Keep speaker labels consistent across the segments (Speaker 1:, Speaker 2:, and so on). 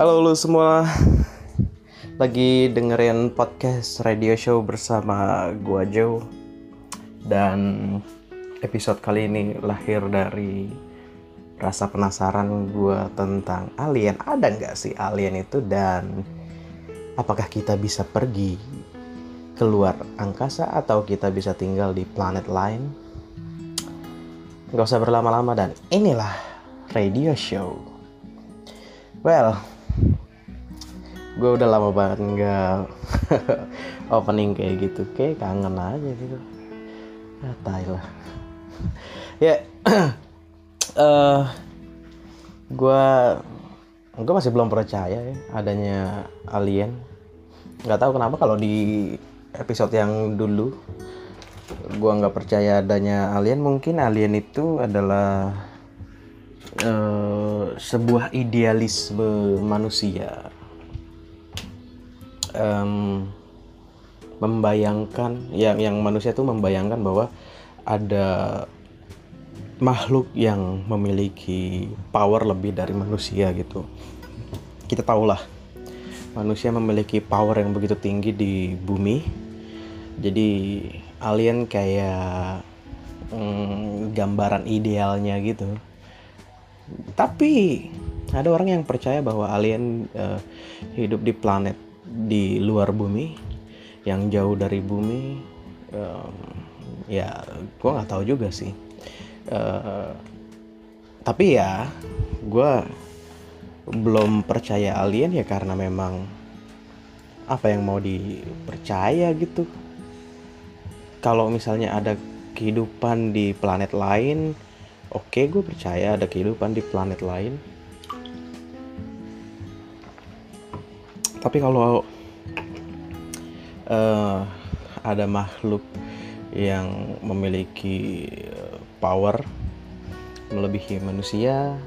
Speaker 1: Halo lu semua. Lagi dengerin podcast radio show bersama gua Joe. Dan episode kali ini lahir dari rasa penasaran gua tentang alien. Ada nggak sih alien itu? Dan apakah kita bisa pergi keluar angkasa atau kita bisa tinggal di planet lain? Gak usah berlama-lama dan inilah radio show. Well, gue udah lama banget nggak opening kayak gitu, kayak kangen aja gitu. Ya, tai lah. ya, eh, gue gue masih belum percaya ya adanya alien. Nggak tahu kenapa kalau di episode yang dulu gue nggak percaya adanya alien. Mungkin alien itu adalah uh, sebuah idealisme manusia um, membayangkan yang yang manusia tuh membayangkan bahwa ada makhluk yang memiliki power lebih dari manusia gitu. Kita tahulah manusia memiliki power yang begitu tinggi di bumi. Jadi alien kayak mm, gambaran idealnya gitu. Tapi ada orang yang percaya bahwa alien uh, hidup di planet di luar bumi yang jauh dari bumi um, ya gue nggak tahu juga sih. Uh, tapi ya gue belum percaya alien ya karena memang apa yang mau dipercaya gitu. Kalau misalnya ada kehidupan di planet lain oke gue percaya ada kehidupan di planet lain tapi kalau uh, ada makhluk yang memiliki power melebihi manusia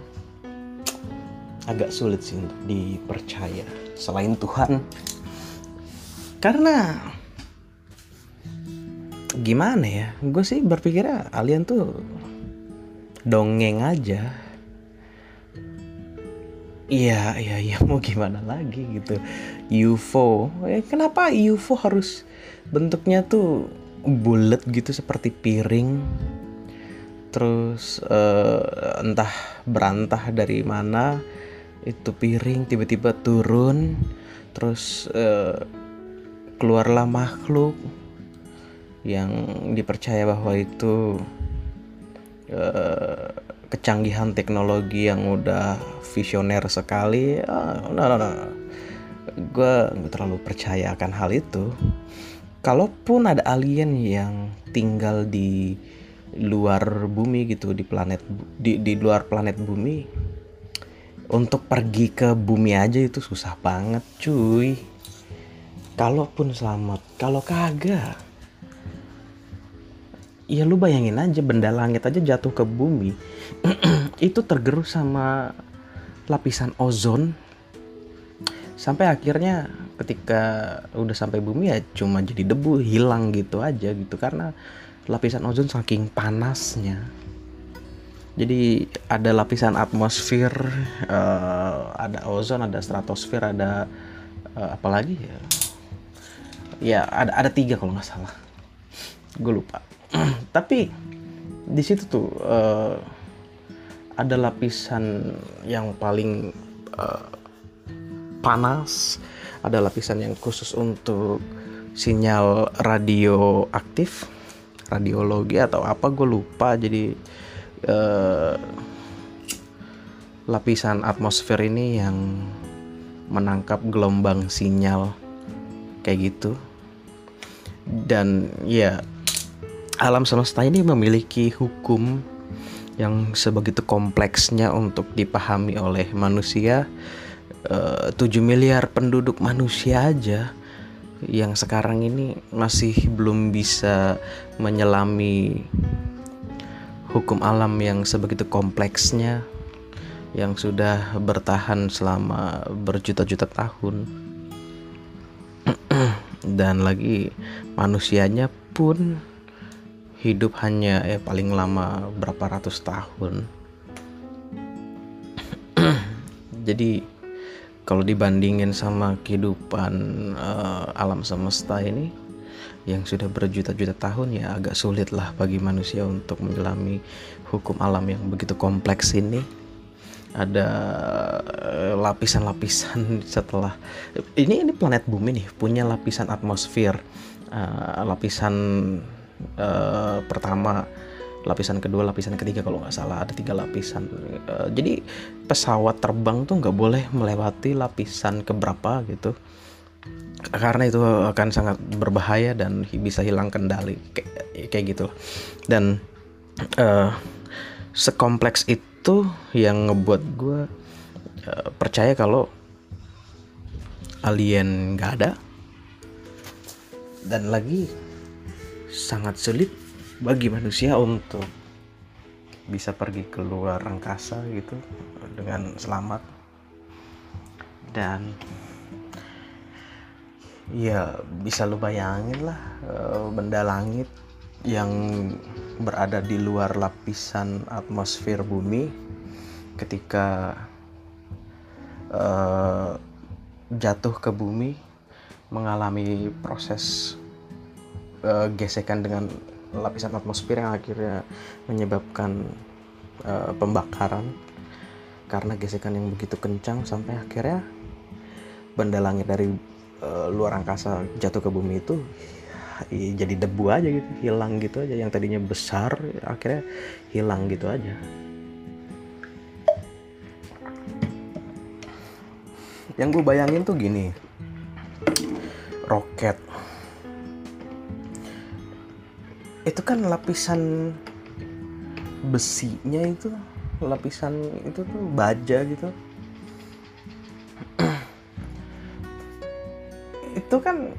Speaker 1: agak sulit sih untuk dipercaya selain Tuhan. Karena gimana ya gue sih berpikirnya alien tuh dongeng aja Iya, iya, iya, mau gimana lagi gitu. UFO, ya, kenapa UFO harus bentuknya tuh bulat gitu seperti piring? Terus uh, entah berantah dari mana itu piring tiba-tiba turun, terus uh, keluarlah makhluk yang dipercaya bahwa itu uh, kecanggihan teknologi yang udah visioner sekali uh, no no no gue terlalu percaya akan hal itu. Kalaupun ada alien yang tinggal di luar bumi gitu di planet di di luar planet bumi untuk pergi ke bumi aja itu susah banget cuy. Kalaupun selamat kalau kagak ya lu bayangin aja benda langit aja jatuh ke bumi. Itu tergerus sama lapisan ozon. Sampai akhirnya ketika udah sampai bumi ya cuma jadi debu hilang gitu aja gitu. Karena lapisan ozon saking panasnya. Jadi ada lapisan atmosfer uh, ada ozon ada stratosfer ada uh, apa lagi ya? Ya ada ada tiga kalau nggak salah. Gue lupa tapi di situ tuh uh, ada lapisan yang paling uh, panas ada lapisan yang khusus untuk sinyal radioaktif radiologi atau apa gue lupa. Jadi uh, lapisan atmosfer ini yang menangkap gelombang sinyal kayak gitu. Dan ya alam semesta ini memiliki hukum yang sebegitu kompleksnya untuk dipahami oleh manusia. Uh, eh, 7 miliar penduduk manusia aja yang sekarang ini masih belum bisa menyelami hukum alam yang sebegitu kompleksnya yang sudah bertahan selama berjuta-juta tahun dan lagi manusianya pun hidup hanya eh paling lama berapa ratus tahun. Jadi kalau dibandingin sama kehidupan uh, alam semesta ini yang sudah berjuta-juta tahun ya agak sulit lah bagi manusia untuk menyelami hukum alam yang begitu kompleks ini. Ada eh, lapisan-lapisan setelah ini ini planet bumi nih punya lapisan atmosfer uh, lapisan uh, pertama lapisan kedua lapisan ketiga kalau nggak salah ada tiga lapisan. Uh, jadi pesawat terbang tuh nggak boleh melewati lapisan keberapa gitu. Karena itu akan sangat berbahaya dan bisa hilang kendali kayak, kayak gitu. Dan uh, sekompleks itu yang ngebuat gue percaya kalau alien nggak ada. Dan lagi sangat sulit bagi manusia untuk bisa pergi keluar angkasa gitu dengan selamat. Dan ya bisa lu bayangin lah eh, benda langit yang berada di luar lapisan atmosfer bumi ketika uh, jatuh ke bumi mengalami proses uh, gesekan dengan lapisan atmosfer yang akhirnya menyebabkan uh, pembakaran. Karena gesekan yang begitu kencang sampai akhirnya benda langit dari uh, luar angkasa jatuh ke bumi itu jadi debu aja gitu hilang gitu aja. Yang tadinya besar akhirnya hilang gitu aja. Yang gue bayangin tuh gini roket itu kan lapisan besinya itu lapisan itu tuh baja gitu. Itu kan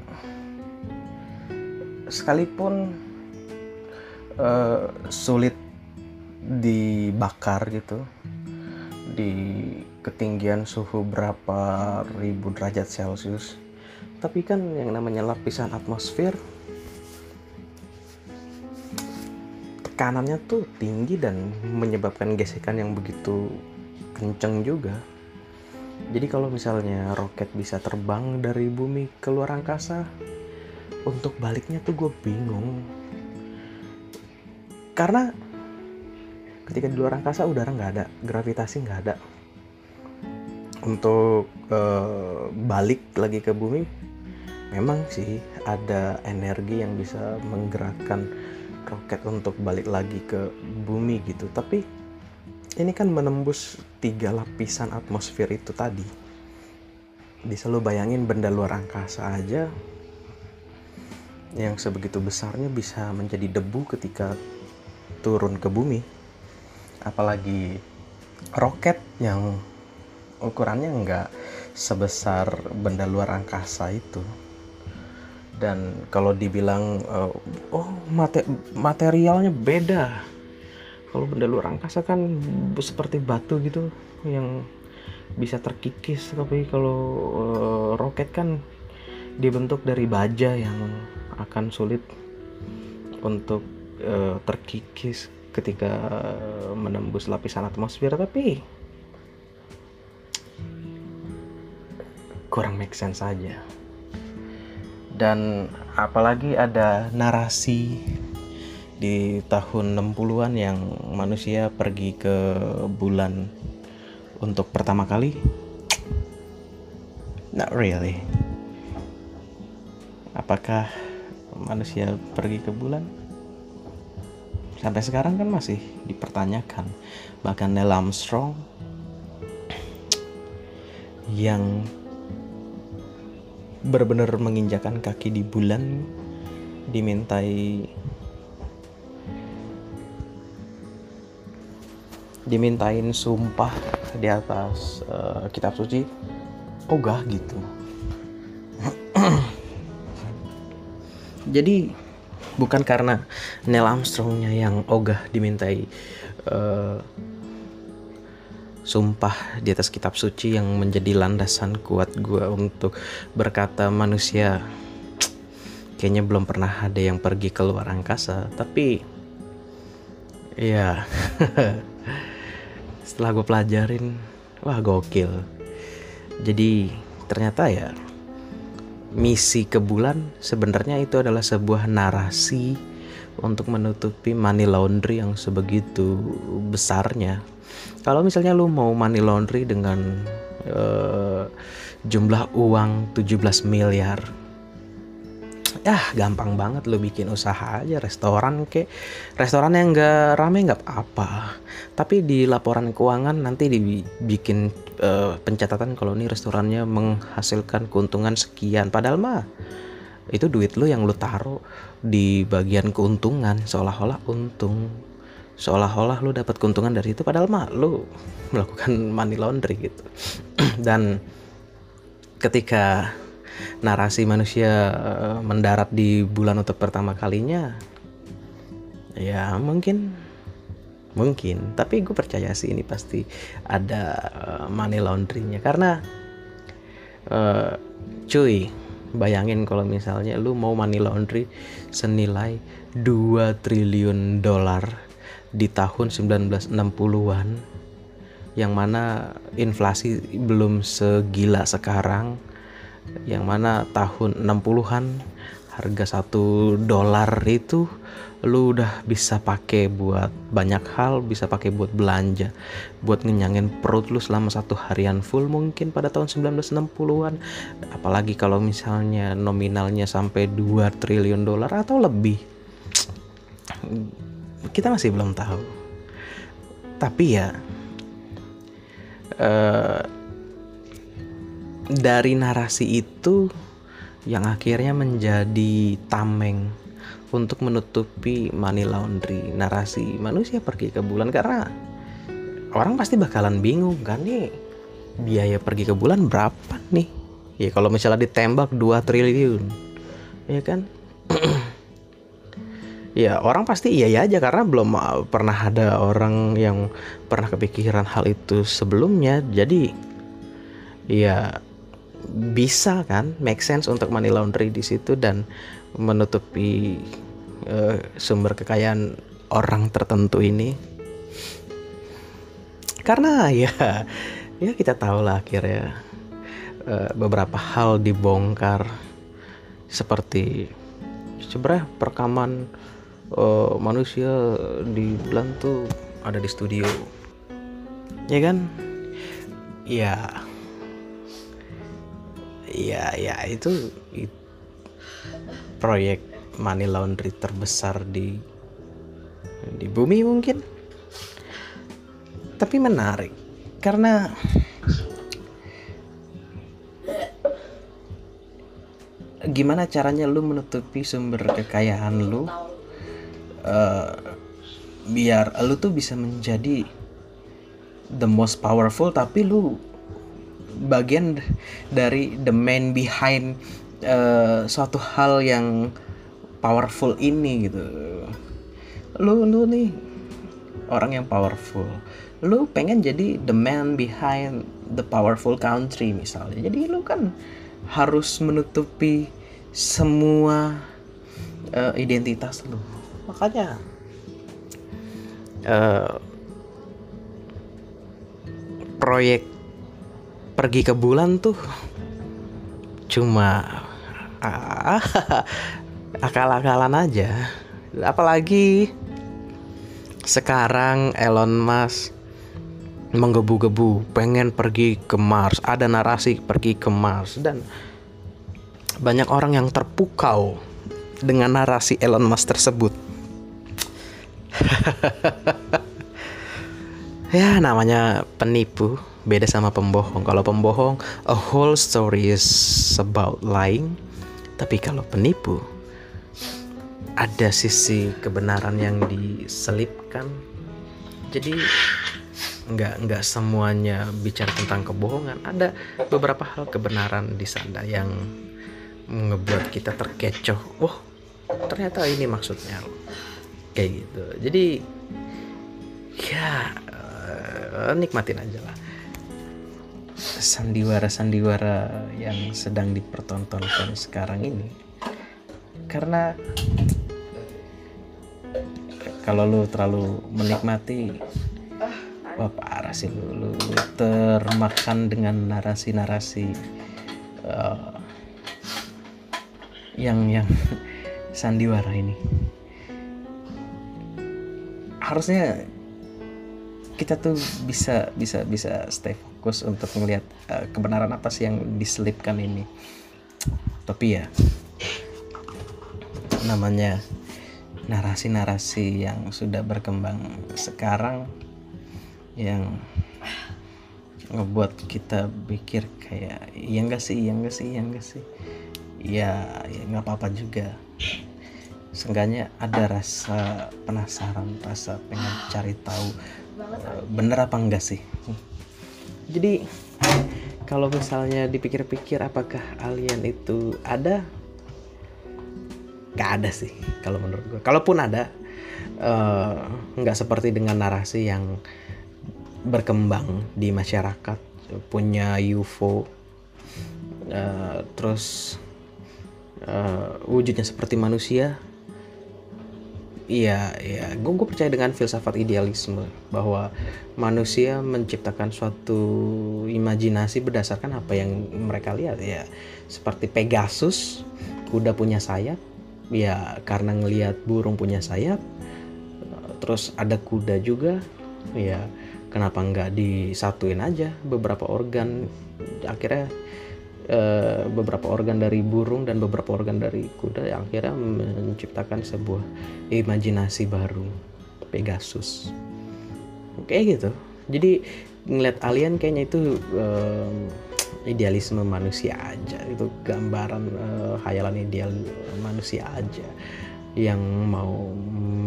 Speaker 1: sekalipun uh, sulit dibakar gitu di ketinggian suhu berapa ribu derajat celcius tapi kan yang namanya lapisan atmosfer tekanannya tuh tinggi dan menyebabkan gesekan yang begitu kenceng juga jadi kalau misalnya roket bisa terbang dari bumi ke luar angkasa, untuk baliknya tuh gue bingung. Karena ketika di luar angkasa udara nggak ada, gravitasi nggak ada. Untuk uh, balik lagi ke bumi, memang sih ada energi yang bisa menggerakkan roket untuk balik lagi ke bumi gitu. Tapi ini kan menembus tiga lapisan atmosfer itu tadi. Bisa lo bayangin benda luar angkasa aja yang sebegitu besarnya bisa menjadi debu ketika turun ke bumi. Apalagi roket yang ukurannya nggak sebesar benda luar angkasa itu dan kalau dibilang uh, oh mate materialnya beda. Kalau benda luar angkasa kan seperti batu gitu yang bisa terkikis. Tapi kalau uh, roket kan dibentuk dari baja yang akan sulit untuk uh, terkikis ketika menembus lapisan atmosfer. Tapi kurang make sense saja dan apalagi ada narasi di tahun 60-an yang manusia pergi ke bulan untuk pertama kali? Not really. Apakah manusia pergi ke bulan? Sampai sekarang kan masih dipertanyakan. Bahkan Neil Armstrong yang benar-benar menginjakan kaki di bulan dimintai dimintain sumpah di atas uh, kitab suci ogah gitu. Jadi bukan karena Neil Armstrongnya yang ogah dimintai uh, sumpah di atas kitab suci yang menjadi landasan kuat gue untuk berkata manusia kayaknya belum pernah ada yang pergi ke luar angkasa. Tapi ya setelah gue pelajarin wah gokil. Jadi ternyata ya misi ke bulan sebenarnya itu adalah sebuah narasi untuk menutupi money laundry yang sebegitu besarnya. Kalau misalnya lu mau money laundry dengan uh, jumlah uang 17 miliar ya gampang banget lo bikin usaha aja restoran ke restoran yang nggak rame nggak apa tapi di laporan keuangan nanti dibikin uh, pencatatan kalau ini restorannya menghasilkan keuntungan sekian. Padahal mah itu duit lo yang lo taruh di bagian keuntungan seolah-olah untung seolah-olah lo dapat keuntungan dari itu padahal mah lo melakukan money laundry gitu. Dan ketika narasi manusia eh, mendarat di bulan untuk pertama kalinya ya mungkin mungkin. Tapi gue percaya sih ini pasti ada uh, money laundrynya. Karena uh, cuy bayangin kalau misalnya lu mau money laundry senilai 2 triliun dolar di tahun 1960-an yang mana inflasi belum segila sekarang yang mana tahun 60-an harga satu dolar itu lu udah bisa pakai buat banyak hal bisa pakai buat belanja buat ngenyangin perut lu selama satu harian full mungkin pada tahun 1960-an apalagi kalau misalnya nominalnya sampai 2 triliun dolar atau lebih kita masih belum tahu. Tapi ya uh, dari narasi itu yang akhirnya menjadi tameng untuk menutupi money laundry narasi manusia pergi ke bulan. Karena orang pasti bakalan bingung kan nih biaya pergi ke bulan berapa nih? Ya kalau misalnya ditembak 2 triliun ya kan ya orang pasti iya ya aja karena belum pernah ada orang yang pernah kepikiran hal itu sebelumnya. Jadi ya bisa kan make sense untuk money laundry di situ dan menutupi uh, sumber kekayaan orang tertentu ini. Karena ya ya kita tahu lah akhirnya uh, beberapa hal dibongkar seperti sebenarnya perekaman uh, manusia di bulan tuh ada di studio. Ya kan? Ya ya ya itu, itu proyek money laundry terbesar di di bumi mungkin. Tapi menarik karena gimana caranya lu menutupi sumber kekayaan lu uh, biar lu tuh bisa menjadi the most powerful tapi lu bagian dari the man behind uh, suatu hal yang powerful ini gitu. Lu lu nih orang yang powerful. Lu pengen jadi the man behind the powerful country misalnya. Jadi lu kan harus menutupi semua uh, identitas lu makanya. Uh, proyek pergi ke bulan tuh cuma ah, akal-akalan aja. Apalagi sekarang Elon Musk menggebu-gebu pengen pergi ke Mars ada narasi pergi ke Mars. Dan banyak orang yang terpukau dengan narasi Elon Musk tersebut ya namanya penipu beda sama pembohong. Kalau pembohong, a whole story is about lying. Tapi kalau penipu, ada sisi kebenaran yang diselipkan. Jadi nggak nggak semuanya bicara tentang kebohongan. Ada beberapa hal kebenaran di sana yang ngebuat kita terkecoh. Wah, ternyata ini maksudnya kayak gitu. Jadi ya uh, nikmatin aja lah. Sandiwara-sandiwara yang sedang dipertontonkan sekarang ini. Karena kalau lu terlalu menikmati wah parah sih lu, lu termakan dengan narasi-narasi uh, yang yang sandiwara ini harusnya kita tuh bisa bisa bisa stay fokus untuk melihat uh, kebenaran apa sih yang diselipkan ini. Tapi ya namanya narasi-narasi yang sudah berkembang sekarang yang ngebuat kita pikir kayak iya enggak sih iya enggak sih iya enggak sih? Ya ya nggak apa-apa juga seenggaknya ada rasa penasaran rasa pengen cari tahu uh, bener apa enggak sih? Jadi kalau misalnya dipikir-pikir apakah alien itu ada? Gak ada sih kalau menurut gue kalaupun ada uh, nggak seperti dengan narasi yang berkembang di masyarakat punya UFO uh, terus uh, wujudnya seperti manusia Iya, iya. Gue gue percaya dengan filsafat idealisme bahwa manusia menciptakan suatu imajinasi berdasarkan apa yang mereka lihat ya. Seperti Pegasus, kuda punya sayap, ya karena ngelihat burung punya sayap terus ada kuda juga ya kenapa nggak disatuin aja beberapa organ akhirnya e, beberapa organ dari burung dan beberapa organ dari kuda yang akhirnya menciptakan sebuah imajinasi baru Pegasus. Kayak gitu. Jadi ngeliat alien kayaknya itu e, idealisme manusia aja. Itu gambaran uh, hayalan ideal manusia aja yang mau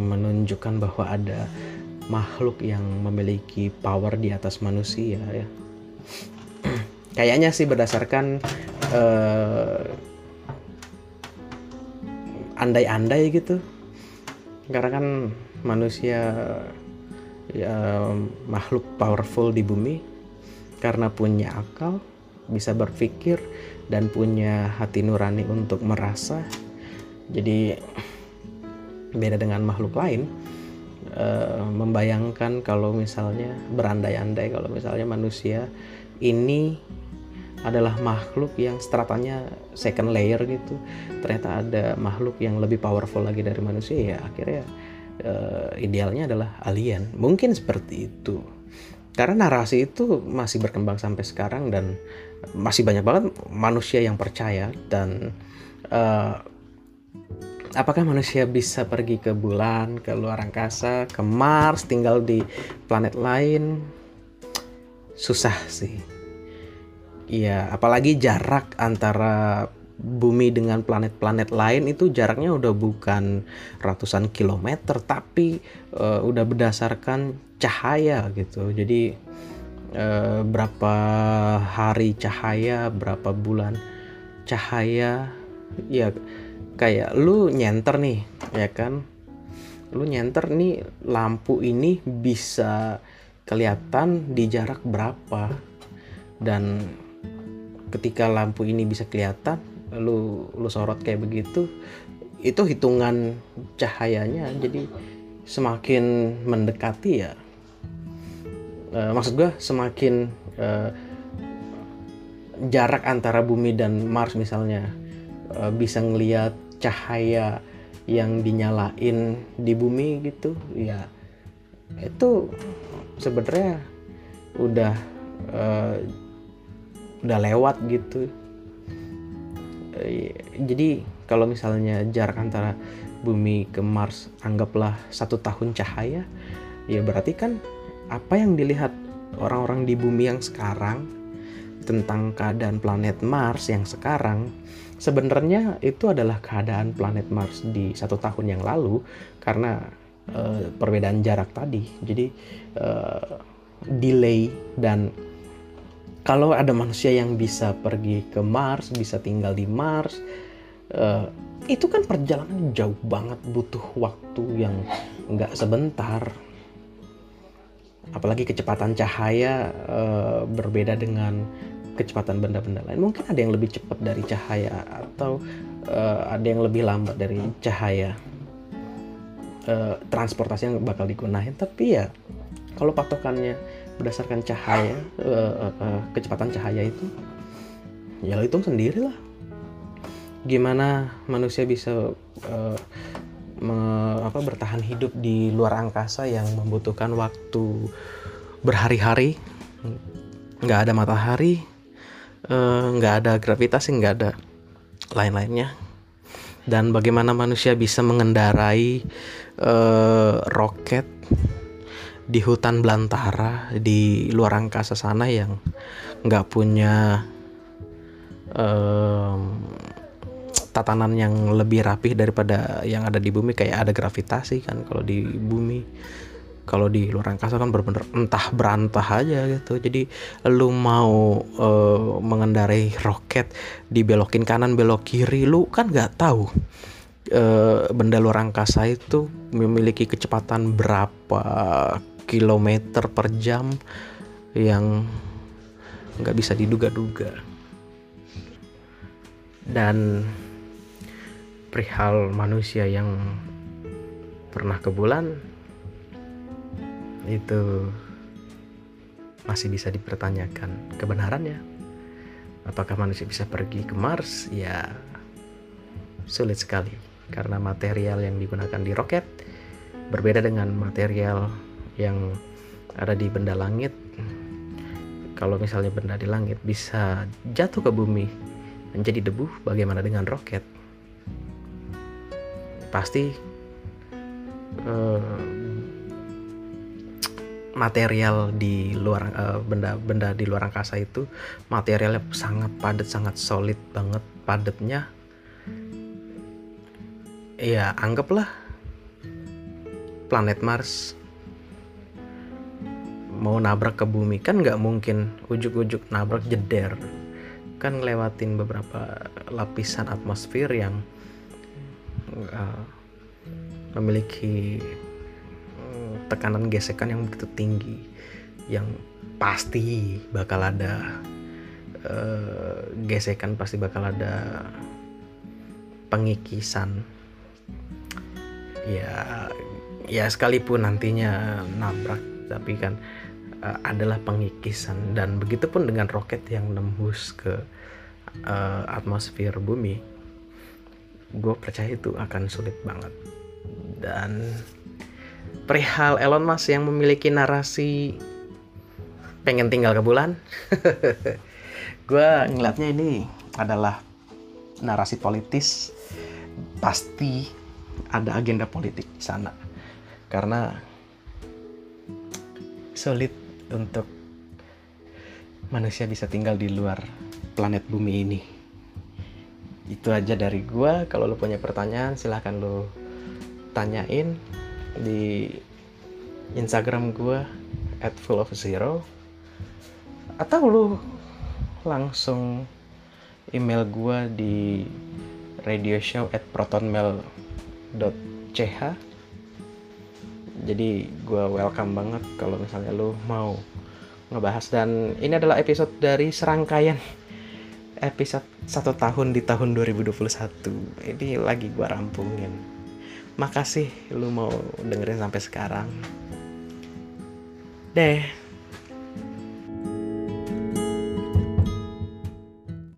Speaker 1: menunjukkan bahwa ada makhluk yang memiliki power di atas manusia ya kayaknya sih berdasarkan uh, andai-andai gitu. Karena kan manusia ya makhluk powerful di bumi karena punya akal bisa berpikir dan punya hati nurani untuk merasa. Jadi beda dengan makhluk lain e, membayangkan kalau misalnya berandai-andai kalau misalnya manusia ini adalah makhluk yang stratanya second layer gitu ternyata ada makhluk yang lebih powerful lagi dari manusia ya akhirnya e, idealnya adalah alien mungkin seperti itu karena narasi itu masih berkembang sampai sekarang dan masih banyak banget manusia yang percaya dan uh, apakah manusia bisa pergi ke bulan, ke luar angkasa, ke Mars, tinggal di planet lain? Susah sih. Iya, apalagi jarak antara bumi dengan planet-planet lain itu jaraknya udah bukan ratusan kilometer tapi uh, udah berdasarkan cahaya gitu. Jadi uh, berapa hari cahaya berapa bulan cahaya ya kayak lu nyenter nih ya kan? Lu nyenter nih lampu ini bisa kelihatan di jarak berapa. Dan ketika lampu ini bisa kelihatan lu lu sorot kayak begitu itu hitungan cahayanya jadi semakin mendekati ya. Uh, maksud gue semakin uh, jarak antara bumi dan Mars misalnya uh, bisa ngelihat cahaya yang dinyalain di bumi gitu ya itu sebenarnya udah uh, udah lewat gitu. Iya, jadi kalau misalnya jarak antara bumi ke Mars anggaplah satu tahun cahaya ya berarti kan apa yang dilihat orang-orang di bumi yang sekarang tentang keadaan planet Mars yang sekarang sebenarnya itu adalah keadaan planet Mars di satu tahun yang lalu karena uh, perbedaan jarak tadi. Jadi uh, delay dan kalau ada manusia yang bisa pergi ke Mars, bisa tinggal di Mars, uh, itu kan perjalanan jauh banget, butuh waktu yang nggak sebentar. Apalagi kecepatan cahaya uh, berbeda dengan kecepatan benda-benda lain. Mungkin ada yang lebih cepat dari cahaya atau uh, ada yang lebih lambat dari cahaya. Uh, transportasi yang bakal digunakan, tapi ya kalau patokannya berdasarkan cahaya uh, uh, uh, kecepatan cahaya itu ya lo hitung sendiri lah. Gimana manusia bisa uh, me, apa bertahan hidup di luar angkasa yang membutuhkan waktu berhari-hari? Nggak ada matahari nggak uh, ada gravitasi nggak ada lain-lainnya. Dan bagaimana manusia bisa mengendarai uh, roket di hutan belantara di luar angkasa sana yang nggak punya um, tatanan yang lebih rapih daripada yang ada di bumi kayak ada gravitasi kan kalau di bumi. Kalau di luar angkasa kan benar-benar entah berantah aja gitu. Jadi lu mau uh, mengendarai roket dibelokin kanan belok kiri lu kan nggak tahu uh, benda luar angkasa itu memiliki kecepatan berapa kilometer per jam yang nggak bisa diduga-duga. Dan perihal manusia yang pernah ke bulan itu masih bisa dipertanyakan kebenarannya. Apakah manusia bisa pergi ke Mars? Ya sulit sekali. Karena material yang digunakan di roket berbeda dengan material yang ada di benda langit. Kalau misalnya benda di langit bisa jatuh ke bumi menjadi debu bagaimana dengan roket? Pasti uh, material di luar benda-benda uh, di luar angkasa itu materialnya sangat padat sangat solid banget padatnya. Ya anggaplah planet Mars mau nabrak ke bumi kan nggak mungkin ujuk-ujuk nabrak jeder. Kan ngelewatin beberapa lapisan atmosfer yang uh, memiliki uh, tekanan gesekan yang begitu tinggi yang pasti bakal ada uh, gesekan pasti bakal ada pengikisan. Ya ya sekalipun nantinya nabrak tapi kan uh, adalah pengikisan. Dan begitupun dengan roket yang nembus ke uh, atmosfer bumi gue percaya itu akan sulit banget. Dan perihal Elon Musk yang memiliki narasi pengen tinggal ke bulan gue ngeliatnya ini adalah narasi politis. Pasti ada agenda politik di sana. Karena sulit untuk manusia bisa tinggal di luar planet bumi ini. Itu aja dari gua. Kalau lo punya pertanyaan silahkan lo tanyain di Instagram gua at full of zero. Atau lo langsung email gua di radio show at protonmail.ch jadi gue welcome banget kalau misalnya lo mau ngebahas. Dan ini adalah episode dari serangkaian episode satu tahun di tahun 2021 ini lagi gue rampungin. Makasih lu mau dengerin sampai sekarang. Deh